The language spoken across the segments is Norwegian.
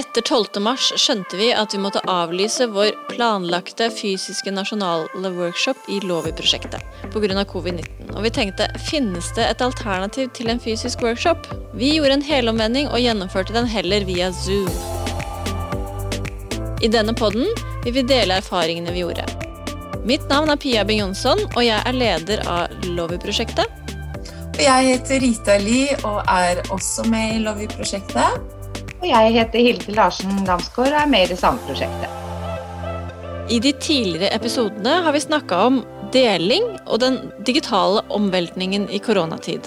Etter 12. mars skjønte vi at vi måtte avlyse vår planlagte fysiske nasjonale workshop i Lovi-prosjektet pga. covid-19. Og vi tenkte finnes det et alternativ til en fysisk workshop? Vi gjorde en helomvending og gjennomførte den heller via Zoom. I denne podden vil vi dele erfaringene vi gjorde. Mitt navn er Pia Bing Jonsson, og jeg er leder av Lovi-prosjektet. Jeg heter Rita Li og er også med i Lovi-prosjektet. Og jeg heter Hilde Larsen Damsgaard og er med i det samme prosjektet. I de tidligere episodene har vi snakka om deling og den digitale omveltningen i koronatid.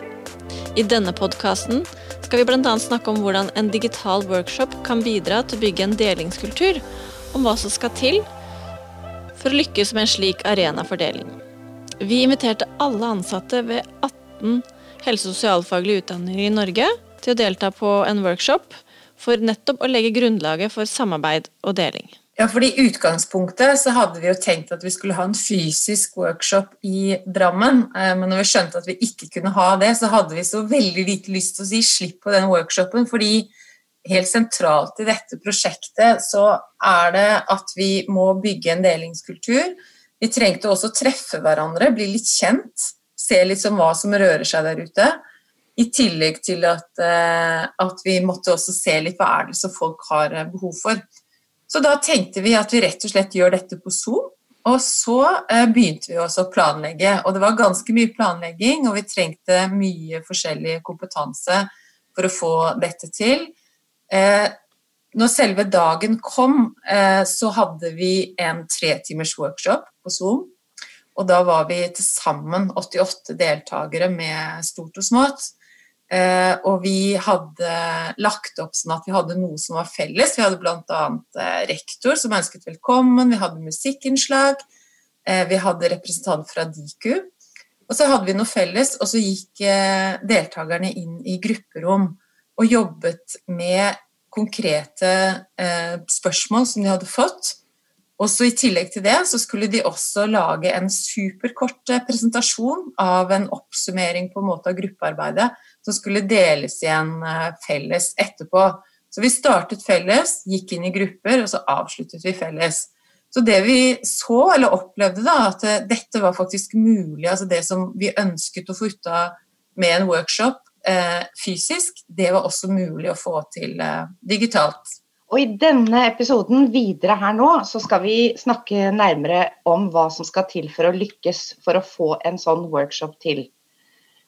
I denne podkasten skal vi bl.a. snakke om hvordan en digital workshop kan bidra til å bygge en delingskultur, om hva som skal til for å lykkes med en slik arena for deling. Vi inviterte alle ansatte ved 18 helse- og sosialfaglige utdanninger i Norge til å delta på en workshop for nettopp å legge grunnlaget for samarbeid og deling. Ja, for I utgangspunktet så hadde vi jo tenkt at vi skulle ha en fysisk workshop i Drammen. Eh, men når vi skjønte at vi ikke kunne ha det, så hadde vi så veldig lite lyst til å si slipp på den workshopen. fordi helt sentralt i dette prosjektet så er det at vi må bygge en delingskultur. Vi trengte også å treffe hverandre, bli litt kjent, se litt som hva som rører seg der ute. I tillegg til at, eh, at, vi måtte også se litt hva er det som folk har eh, behov for. Så da tenkte vi at vi rett og slett gjør dette på Zoom. Og så eh, begynte vi også å planlegge. Og det var ganske mye planlegging, og vi trengte mye forskjellig kompetanse for å få dette til. Når selve dagen kom, så hadde vi en tretimers workshop på Zoom. Og da var vi til sammen 88 deltakere med stort og smått. Eh, og vi hadde lagt opp sånn at vi hadde noe som var felles. Vi hadde bl.a. Eh, rektor som ønsket velkommen, vi hadde musikkinnslag, eh, vi hadde representant fra Diku. Og så hadde vi noe felles, og så gikk eh, deltakerne inn i grupperom og jobbet med konkrete spørsmål som de hadde fått. Og så I tillegg til det så skulle de også lage en superkort eh, presentasjon av en oppsummering på en måte av gruppearbeidet som skulle deles igjen eh, felles etterpå. Så vi startet felles, gikk inn i grupper, og så avsluttet vi felles. Så det vi så, eller opplevde, da, at eh, dette var faktisk mulig, altså det som vi ønsket å få ut av med en workshop eh, fysisk, det var også mulig å få til eh, digitalt. Og I denne episoden videre her nå, så skal vi snakke nærmere om hva som skal til for å lykkes for å få en sånn workshop til.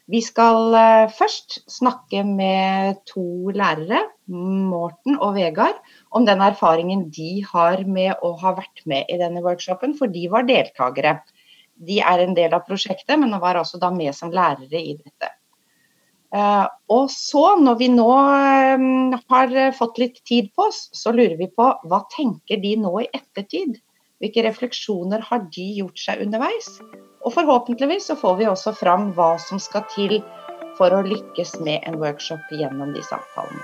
Vi skal eh, først snakke med to lærere, Morten og Vegard, om den erfaringen de har med å ha vært med i denne workshopen, for de var deltakere. De er en del av prosjektet, men var også da med som lærere i dette. Eh, og så, når vi nå eh, har fått litt tid på oss, så lurer vi på hva tenker de nå i ettertid? Hvilke refleksjoner har de gjort seg underveis? Og forhåpentligvis så får vi også fram hva som skal til for å lykkes med en workshop gjennom de samtalene.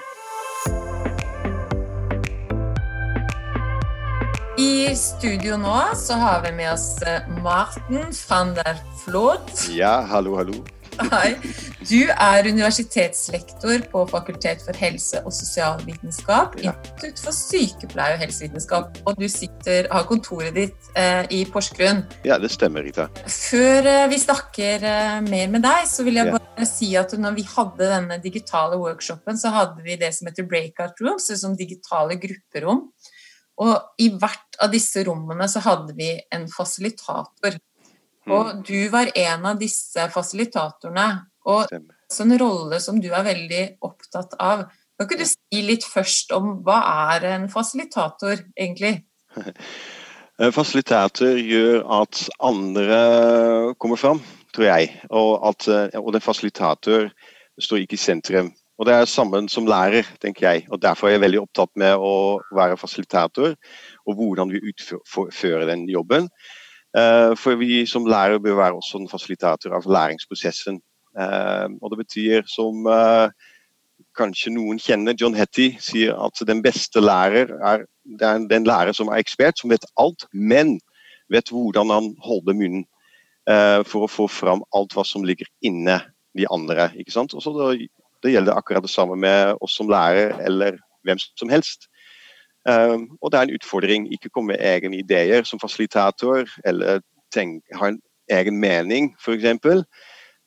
I studio nå så har vi med oss eh, Marten van der Flod. Ja, hallo, hallo. Hei. Du er universitetslektor på Fakultet for helse- og sosialvitenskap, ja. Institutt for sykepleie og helsevitenskap, og du sitter, har kontoret ditt eh, i Porsgrunn. Ja, det stemmer, Rita. Før eh, vi snakker eh, mer med deg, så vil jeg ja. bare si at når vi hadde denne digitale workshopen, så hadde vi det som heter breakout rooms, som digitale grupperom. Og i hvert av disse rommene så hadde vi en fasilitator og mm. du var en av disse fasilitatorene. Og en rolle som du er veldig opptatt av. Kan ikke du si litt først om hva er en fasilitator, egentlig? Fasilitator gjør at andre kommer fram, tror jeg. Og, at, og den fasilitator står ikke i sentrum. Og Det er sammen som lærer, tenker jeg. Og Derfor er jeg veldig opptatt med å være fasilitator, og hvordan vi utfører den jobben. Eh, for vi som lærer bør være også en fasilitator av læringsprosessen. Eh, og det betyr, som eh, kanskje noen kjenner, John Hetty sier at den beste lærer er den lærer som er ekspert, som vet alt, men vet hvordan han holder munnen for å få fram alt hva som ligger inne de andre. ikke sant? Og så det, det gjelder akkurat det samme med oss som lærer, eller hvem som helst. Um, og det er en utfordring ikke komme med egne ideer som fasilitator, eller tenk, ha en egen mening, f.eks.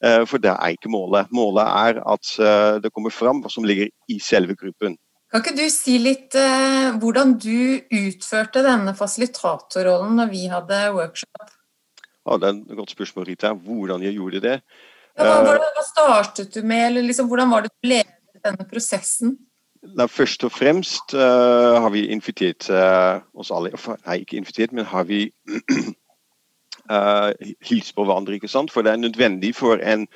For, uh, det er ikke målet. Målet er at uh, det kommer fram hva som ligger i selve gruppen. Kan ikke du si litt eh, hvordan du utførte denne fasilitatorrollen når vi hadde workshop? Ja, det er et godt spørsmål, Rita. Hvordan jeg gjorde det. Ja, hva, hva, startet du med, eller liksom, hvordan var det du ledet denne prosessen? Da, først og fremst uh, har vi invitert uh, oss alle Nei, ikke invitert, men har vi uh, hilst på hverandre. ikke sant? For det er nødvendig for en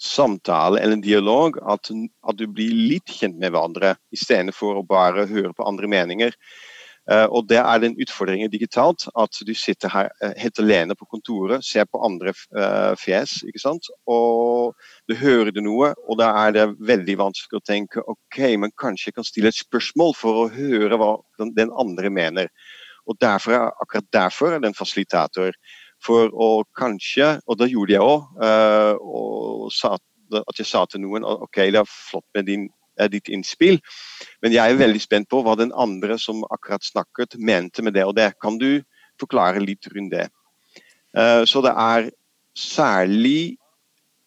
samtale eller en dialog at, at du blir litt kjent med hverandre, istedenfor å bare høre på andre meninger. Uh, og Det er den utfordringen digitalt, at du sitter her uh, helt alene på kontoret, ser på andre uh, fjes, ikke sant? og du hører det noe, og da er det veldig vanskelig å tenke ok, men kanskje jeg kan stille et spørsmål for å høre hva den, den andre mener. Og derfor, Akkurat derfor er det en fasilitator. For å kanskje, og det gjorde jeg òg, at jeg sa til noen ok, det er flott med din er ditt innspill. Men jeg er veldig spent på hva den andre som akkurat snakket, mente med det og det. Kan du forklare litt rundt det? Uh, så det er særlig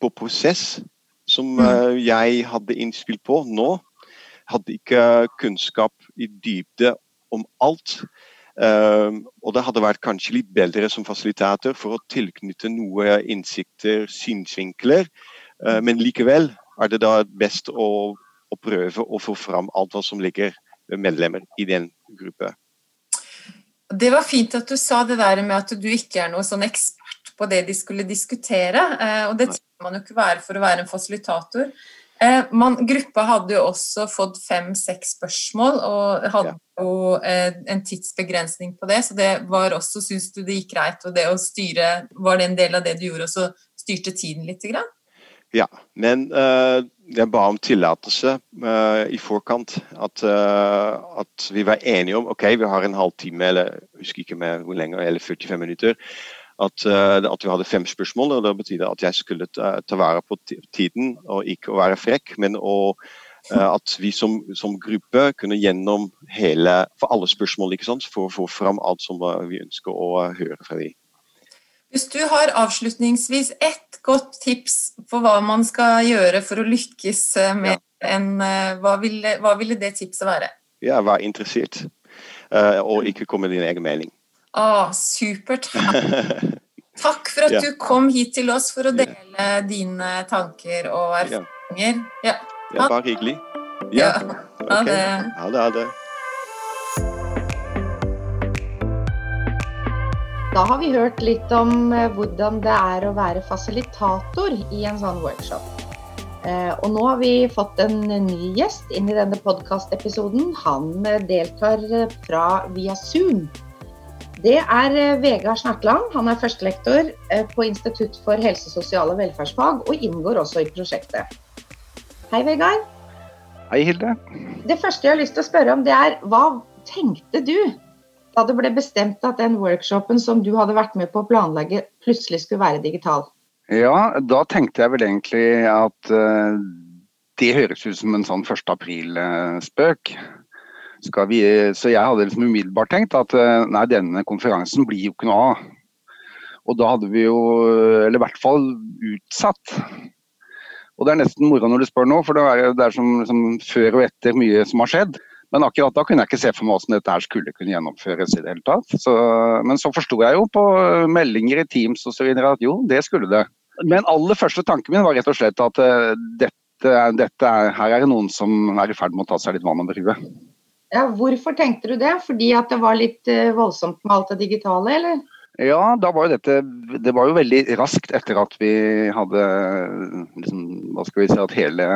på prosess som uh, jeg hadde innspill på nå. Hadde ikke kunnskap i dybde om alt. Uh, og det hadde vært kanskje litt bedre som fasilitator for å tilknytte noe innsikter, synsvinkler. men likevel er det da best å prøve å få fram alt hva som ligger medlemmer i den gruppe. Det var fint at du sa det der med at du ikke er noe sånn ekspert på det de skulle diskutere. Eh, og det trenger man jo ikke være for å være en fasilitator. Eh, man, gruppa hadde jo også fått fem-seks spørsmål og hadde jo eh, en tidsbegrensning på det, så det var også, syns du det gikk greit, og det å styre Var det en del av det du gjorde, og så styrte tiden litt? Grann? Ja, men uh, jeg ba om tillatelse uh, i forkant. At, uh, at, vi var enige om ok, vi har en halvtime, eller husker ikke mer hvor lenge, eller 45 minutter. At, at, vi hadde fem spørsmål. og Det betyr at jeg skulle ta, ta vare på tiden og ikke å være frekk, men å, at vi som, som, gruppe kunne gjennom hele for alle spørsmål ikke sant, for å få fram alt som vi ønsker å høre fra dem. Hvis du har avslutningsvis ett godt tips for hva man skal gjøre for å lykkes eh, med ja. en eh, hva ville, hva ville, det tipset være? Ja, vær interessert, og ikke komme med din egen mening. Ah, supert. Takk for at ja. du kom hit til oss for å dele dine tanker og erfaringer. Ja, ja bare hyggelig. Ja. Ha. Ha det. Ha det. Da har vi hørt litt om eh, hvordan det er å være fasilitator i en sånn workshop. Eh, og nå har vi fått en ny gjest inn i denne podkastepisoden. Han eh, deltar fra via Zoom. Det er Vegard Snartland. Han er førstelektor på Institutt for helse, sosial og velferdsfag, og inngår også i prosjektet. Hei, Vegard. Hei, Hilde. Det første jeg har lyst til å spørre om, det er hva tenkte du da det ble bestemt at den workshopen som du hadde vært med på å planlegge, plutselig skulle være digital? Ja, da tenkte jeg vel egentlig at uh, det høres ut som en sånn 1. april-spøk. Så jeg hadde liksom umiddelbart tenkt at uh, nei, denne konferansen blir jo ikke noe av. Og da hadde vi jo, eller i hvert fall utsatt. Og det er nesten moro når du spør nå, for det er, det er som, som før og etter mye som har skjedd. Men akkurat da kunne jeg ikke se for meg hvordan dette her skulle kunne gjennomføres i det hele tatt. Så, men så forsto jeg jo på meldinger i Teams osv. at jo, det skulle det. Men aller første tanken min var rett og slett at uh, dette, dette er, her er det noen som er i ferd med å ta seg litt vann over huet. Ja, hvorfor tenkte du det? Fordi at det var litt uh, voldsomt med alt det digitale, eller? Ja, da var jo dette Det var jo veldig raskt etter at vi hadde liksom, Hva skal vi si At hele,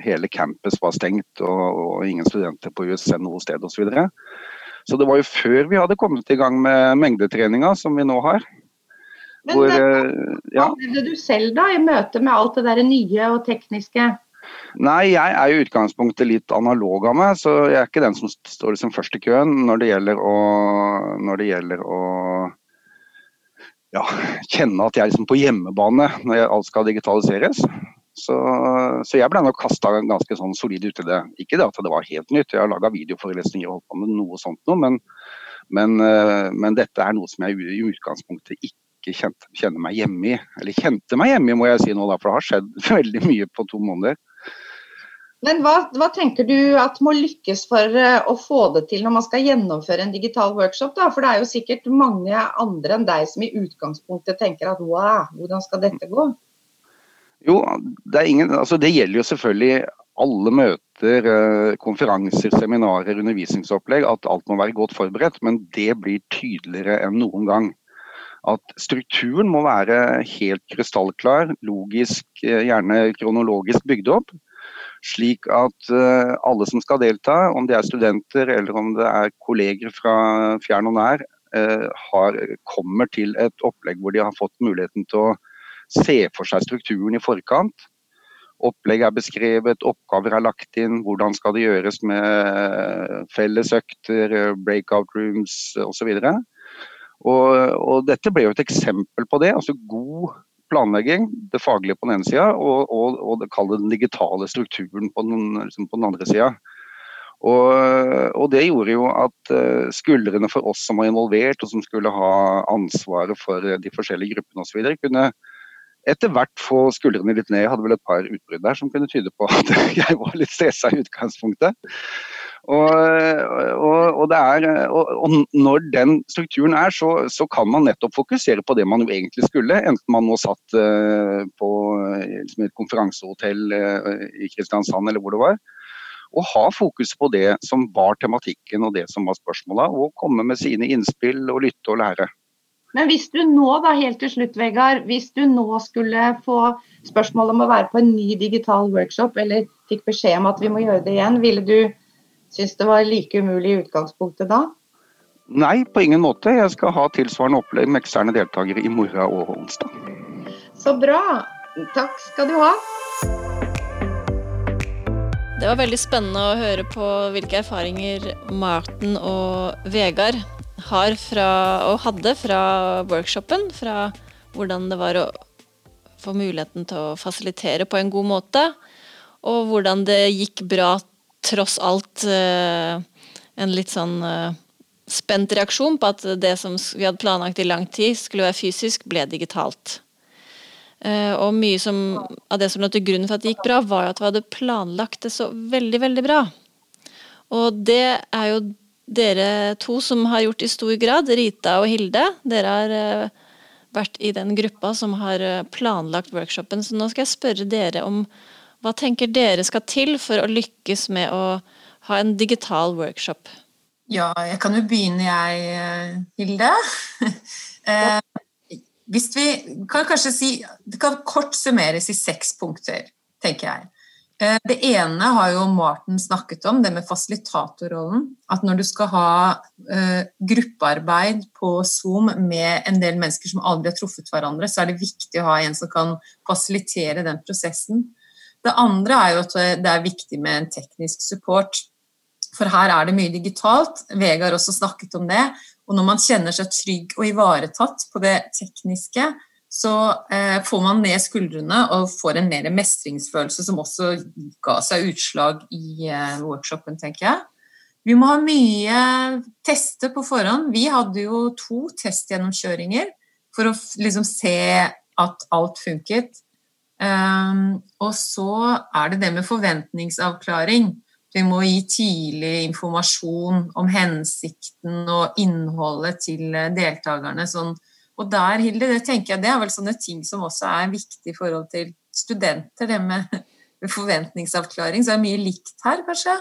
hele campus var stengt og, og, ingen studenter på USN noe sted osv. Så, videre. så det var jo før vi hadde kommet i gang med mengdetreninga som vi nå har. Men hvor, eh, ja. hva opplevde du selv da, i møte med alt det der nye og tekniske? Nei, jeg er i utgangspunktet litt analog av meg, så jeg er ikke den som står liksom først i køen når det gjelder å, når det gjelder å ja, kjenne at jeg er liksom på hjemmebane når alt skal digitaliseres. Så, så jeg ble nok kasta ganske sånn solid ut i det. Ikke det at det var helt nytt, jeg har laga videoforelesninger og holdt på med noe sånt noe, men, men, eh, men, dette er noe som jeg i utgangspunktet ikke kjente, kjenner meg hjemme i. Eller kjente meg hjemme i, må jeg si nå, da, for det har skjedd veldig mye på to måneder. Men hva, hva, tenker du at må lykkes for eh, å få det til når man skal gjennomføre en digital workshop? Da? For det er jo sikkert mange andre enn deg som i utgangspunktet tenker at wow, hvordan skal dette gå? Jo, det, ingen, altså det gjelder jo selvfølgelig alle møter, eh, konferanser, seminarer, undervisningsopplegg, at alt må være godt forberedt. Men det blir tydeligere enn noen gang. At strukturen må være helt krystallklar, logisk, eh, gjerne kronologisk bygd opp slik at uh, alle som skal delta, om det er studenter eller om det er kolleger fra fjern og nær, uh, har, kommer til et opplegg hvor de har fått muligheten til å se for seg strukturen i forkant. Opplegg er beskrevet, oppgaver er lagt inn, hvordan skal det gjøres med fellesøkter, breakout rooms osv. Og, og dette ble jo et eksempel på det. altså God planlegging, det faglige på den ene sida, og, og, og det den digitale strukturen på den, liksom på den andre sida. Og, og, det gjorde jo at uh, skuldrene for oss som var involvert, og som skulle ha ansvaret for de forskjellige gruppene osv., kunne etter hvert få skuldrene litt ned. Jeg hadde vel et par utbrudd der som kunne tyde på at jeg var litt stressa i utgangspunktet. Og, og, og, er, og, når den strukturen er, så, så, kan man nettopp fokusere på det man jo egentlig skulle. Enten man nå satt uh, på liksom et konferansehotell uh, i Kristiansand eller hvor det var. Og ha fokus på det som var tematikken og det som var spørsmåla, og komme med sine innspill og lytte og lære. Men hvis du nå, da helt til slutt, Vegard, hvis du nå skulle få spørsmål om å være på en ny digital workshop, eller fikk beskjed om at vi må gjøre det igjen, ville du Syns det var like umulig i utgangspunktet da? Nei, på ingen måte. Jeg skal ha tilsvarende opplegg med eksterne deltakere i morgen og onsdag. Så bra. Takk skal du ha. Det var veldig spennende å høre på hvilke erfaringer Marten og Vegard har fra, og hadde fra workshopen. Fra hvordan det var å få muligheten til å fasilitere på en god måte. Og hvordan det gikk bra tross alt eh, en litt sånn eh, spent reaksjon på at det som vi hadde planlagt i lang tid skulle være fysisk, ble digitalt. Eh, og mye som, av det som lå til grunn for at det gikk bra, var at vi hadde planlagt det så veldig, veldig bra. Og det er jo dere to som har gjort i stor grad, Rita og Hilde. Dere har vært i den gruppa som har planlagt workshopen, så nå skal jeg spørre dere om hva tenker dere skal til for å lykkes med å ha en digital workshop? Ja, jeg kan jo begynne, jeg, Hilde. Eh, hvis vi kan kanskje si Det kan kort summeres i seks punkter, tenker jeg. Eh, det ene har jo Martin snakket om, det med fasilitatorrollen. At når du skal ha gruppearbeid på Zoom med en del mennesker som aldri har truffet hverandre, så er det viktig å ha en som kan fasilitere den prosessen. Det andre er jo at det er viktig med en teknisk support. For her er det mye digitalt. Vegard også snakket om det. Og når man kjenner seg trygg og ivaretatt på det tekniske, så eh, får man ned skuldrene og får en mer mestringsfølelse, som også ga seg utslag i eh, workshopen, tenker jeg. Vi må ha mye tester på forhånd. Vi hadde jo to testgjennomkjøringer for å liksom se at alt funket. Um, og så er det det med forventningsavklaring. Vi må gi tidlig informasjon om hensikten og innholdet til eh, deltakerne. Sånn. Og der, Hilde, det tenker jeg det er vel sånne ting som også er viktig i forhold til studenter. Det med forventningsavklaring. Så er det mye likt her, kanskje?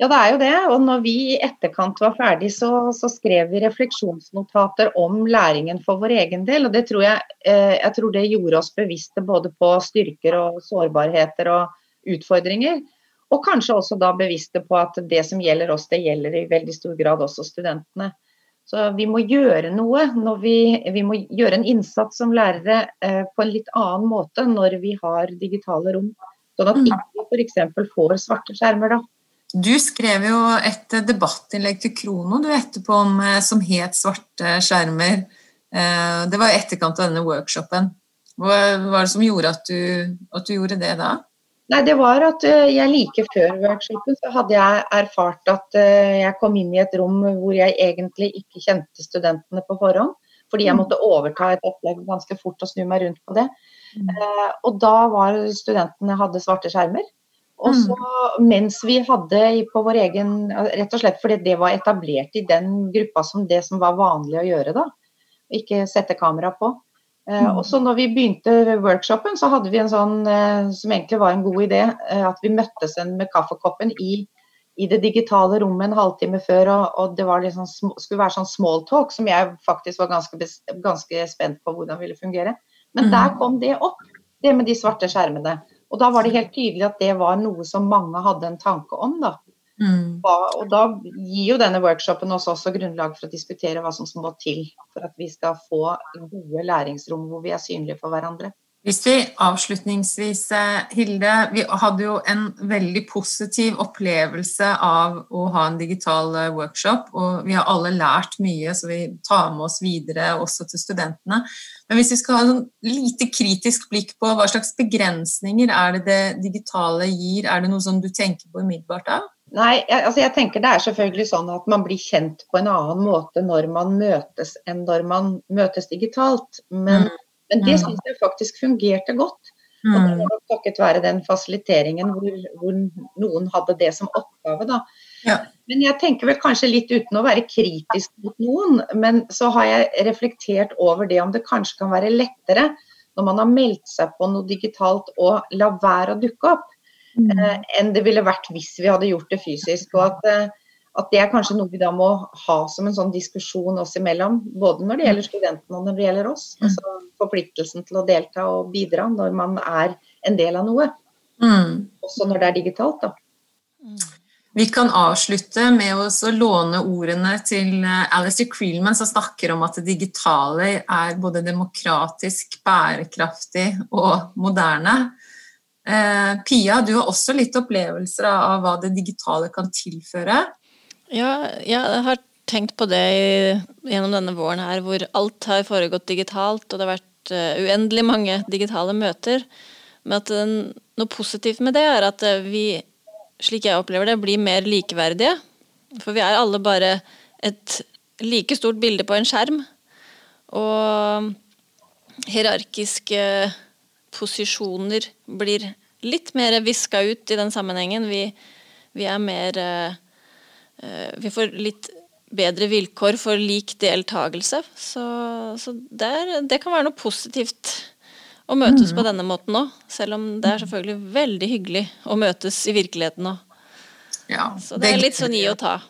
Ja, det er jo det. Og når vi i etterkant var ferdig, så, så, skrev vi refleksjonsnotater om læringen for vår egen del. Og det tror jeg, eh, jeg tror det gjorde oss bevisste både på styrker og sårbarheter og utfordringer. Og kanskje også da bevisste på at det som gjelder oss, det gjelder i veldig stor grad også studentene. Så vi må gjøre noe. Vi, vi, må gjøre en innsats som lærere eh, på en litt annen måte når vi har digitale rom. Sånn at mm. ikke vi f.eks. får svarte skjermer da. Du skrev jo et debattinnlegg til Krono du etterpå om, eh, som het 'Svarte skjermer'. Eh, det var i etterkant av denne workshopen. Hva var det som gjorde at du, at du gjorde det da? Nei, det var at eh, jeg like før workshopen så hadde jeg erfart at jeg kom inn i et rom hvor jeg egentlig ikke kjente studentene på forhånd. Fordi jeg mm. måtte overta et opplegg ganske fort og snu meg rundt på det. Mm. Og da var studentene hadde svarte skjermer. Og så mm. mens vi hadde på vår egen Rett og slett fordi det var etablert i den gruppa som det som var vanlig å gjøre da. Ikke sette kamera på. Eh, mm. Og så når vi begynte workshopen, så hadde vi en sånn eh, som egentlig var en god idé. Eh, at vi møttes med kaffekoppen i, i, det digitale rommet en halvtime før. Og, og det liksom, skulle være sånn small talk, som jeg faktisk var ganske, ganske spent på hvordan ville fungere. Men mm. der kom det opp, det med de svarte skjermene. Og da var det helt tydelig at det var noe som mange hadde en tanke om. da. Mm. Og da gir jo denne workshopen oss også grunnlag for å diskutere hva som må til for at vi skal få gode læringsrom hvor vi er synlige for hverandre. Hvis vi avslutningsvis, eh, Hilde, vi hadde jo en veldig positiv opplevelse av å ha en digital eh, workshop, og vi har alle lært mye, så vi tar med oss videre også til studentene. Men hvis vi skal ha et lite kritisk blikk på hva slags begrensninger er det det digitale gir, er det noe som du tenker på umiddelbart da? Nei, jeg, altså jeg tenker det er selvfølgelig sånn at man blir kjent på en annen måte når man møtes enn når man møtes digitalt. Men, mm. Men det mm. syns jeg faktisk fungerte godt. Mm. Og det var takket være den fasiliteringen hvor, hvor, noen hadde det som oppgave. da. Ja. Men jeg tenker vel kanskje litt uten å være kritisk mot noen, men så har jeg reflektert over det om det kanskje kan være lettere når man har meldt seg på noe digitalt og la være å dukke opp mm. Eh, enn det ville vært hvis vi hadde gjort det fysisk. og at, eh, at, det er kanskje noe vi da må ha som en sånn diskusjon oss imellom. Både når det gjelder studentene og når det gjelder oss. Mm. Altså Forpliktelsen til å delta og bidra når man er en del av noe. Mm. Også når det er digitalt. da. Mm. Vi kan avslutte med å låne ordene til eh, Alistair Creelman, som snakker om at det digitale er både demokratisk, bærekraftig og moderne. Eh, Pia, du har også litt opplevelser av hva det digitale kan tilføre? Ja, jeg har tenkt på det gjennom denne våren her, hvor alt har foregått digitalt, og det har vært uh, uendelig mange digitale møter. Men at noe positivt med det er at uh, vi, slik jeg opplever det, blir mer likeverdige. For vi er alle bare et like stort bilde på en skjerm. Og hierarkiske posisjoner blir litt mer viska ut i den sammenhengen. Vi, vi er mer uh, Vi får litt bedre vilkår for lik deltakelse. Så, så der, det kan være noe positivt å møtes mm. på denne måten òg. Selv om det er selvfølgelig veldig hyggelig å møtes i virkeligheten òg. Ja, så det er litt sånn gi og ta.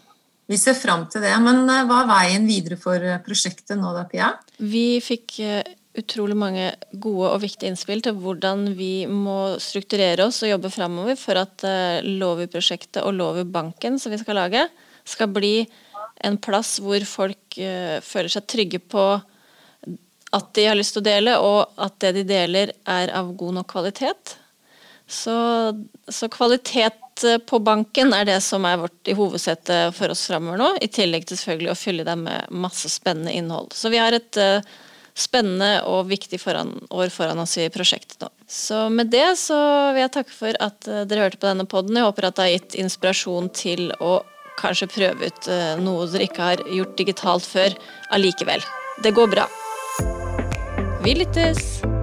Vi ser fram til det. Men eh, hva er veien videre for prosjektet nå da, Pia? Vi fikk utrolig mange gode og viktige innspill til hvordan vi må strukturere oss og jobbe framover for at Lovi-prosjektet og Lovi-banken som vi skal lage, skal bli en plass hvor folk uh, føler seg trygge på at de har lyst til å dele, og at det de deler er av god nok kvalitet. Så, så kvalitet eh, på banken er det som er vårt i hovedsetet for oss framover nå, i tillegg til selvfølgelig å fylle dem med masse spennende innhold. Så vi har et uh, spennende og viktig foran, år foran oss i prosjektet nå. Så med det så vil jeg takke for at eh, dere hørte på denne poden. Jeg håper at det har gitt inspirasjon til å kanskje prøve ut eh, noe dere ikke har gjort digitalt før allikevel. Det går bra. Vi lyttes!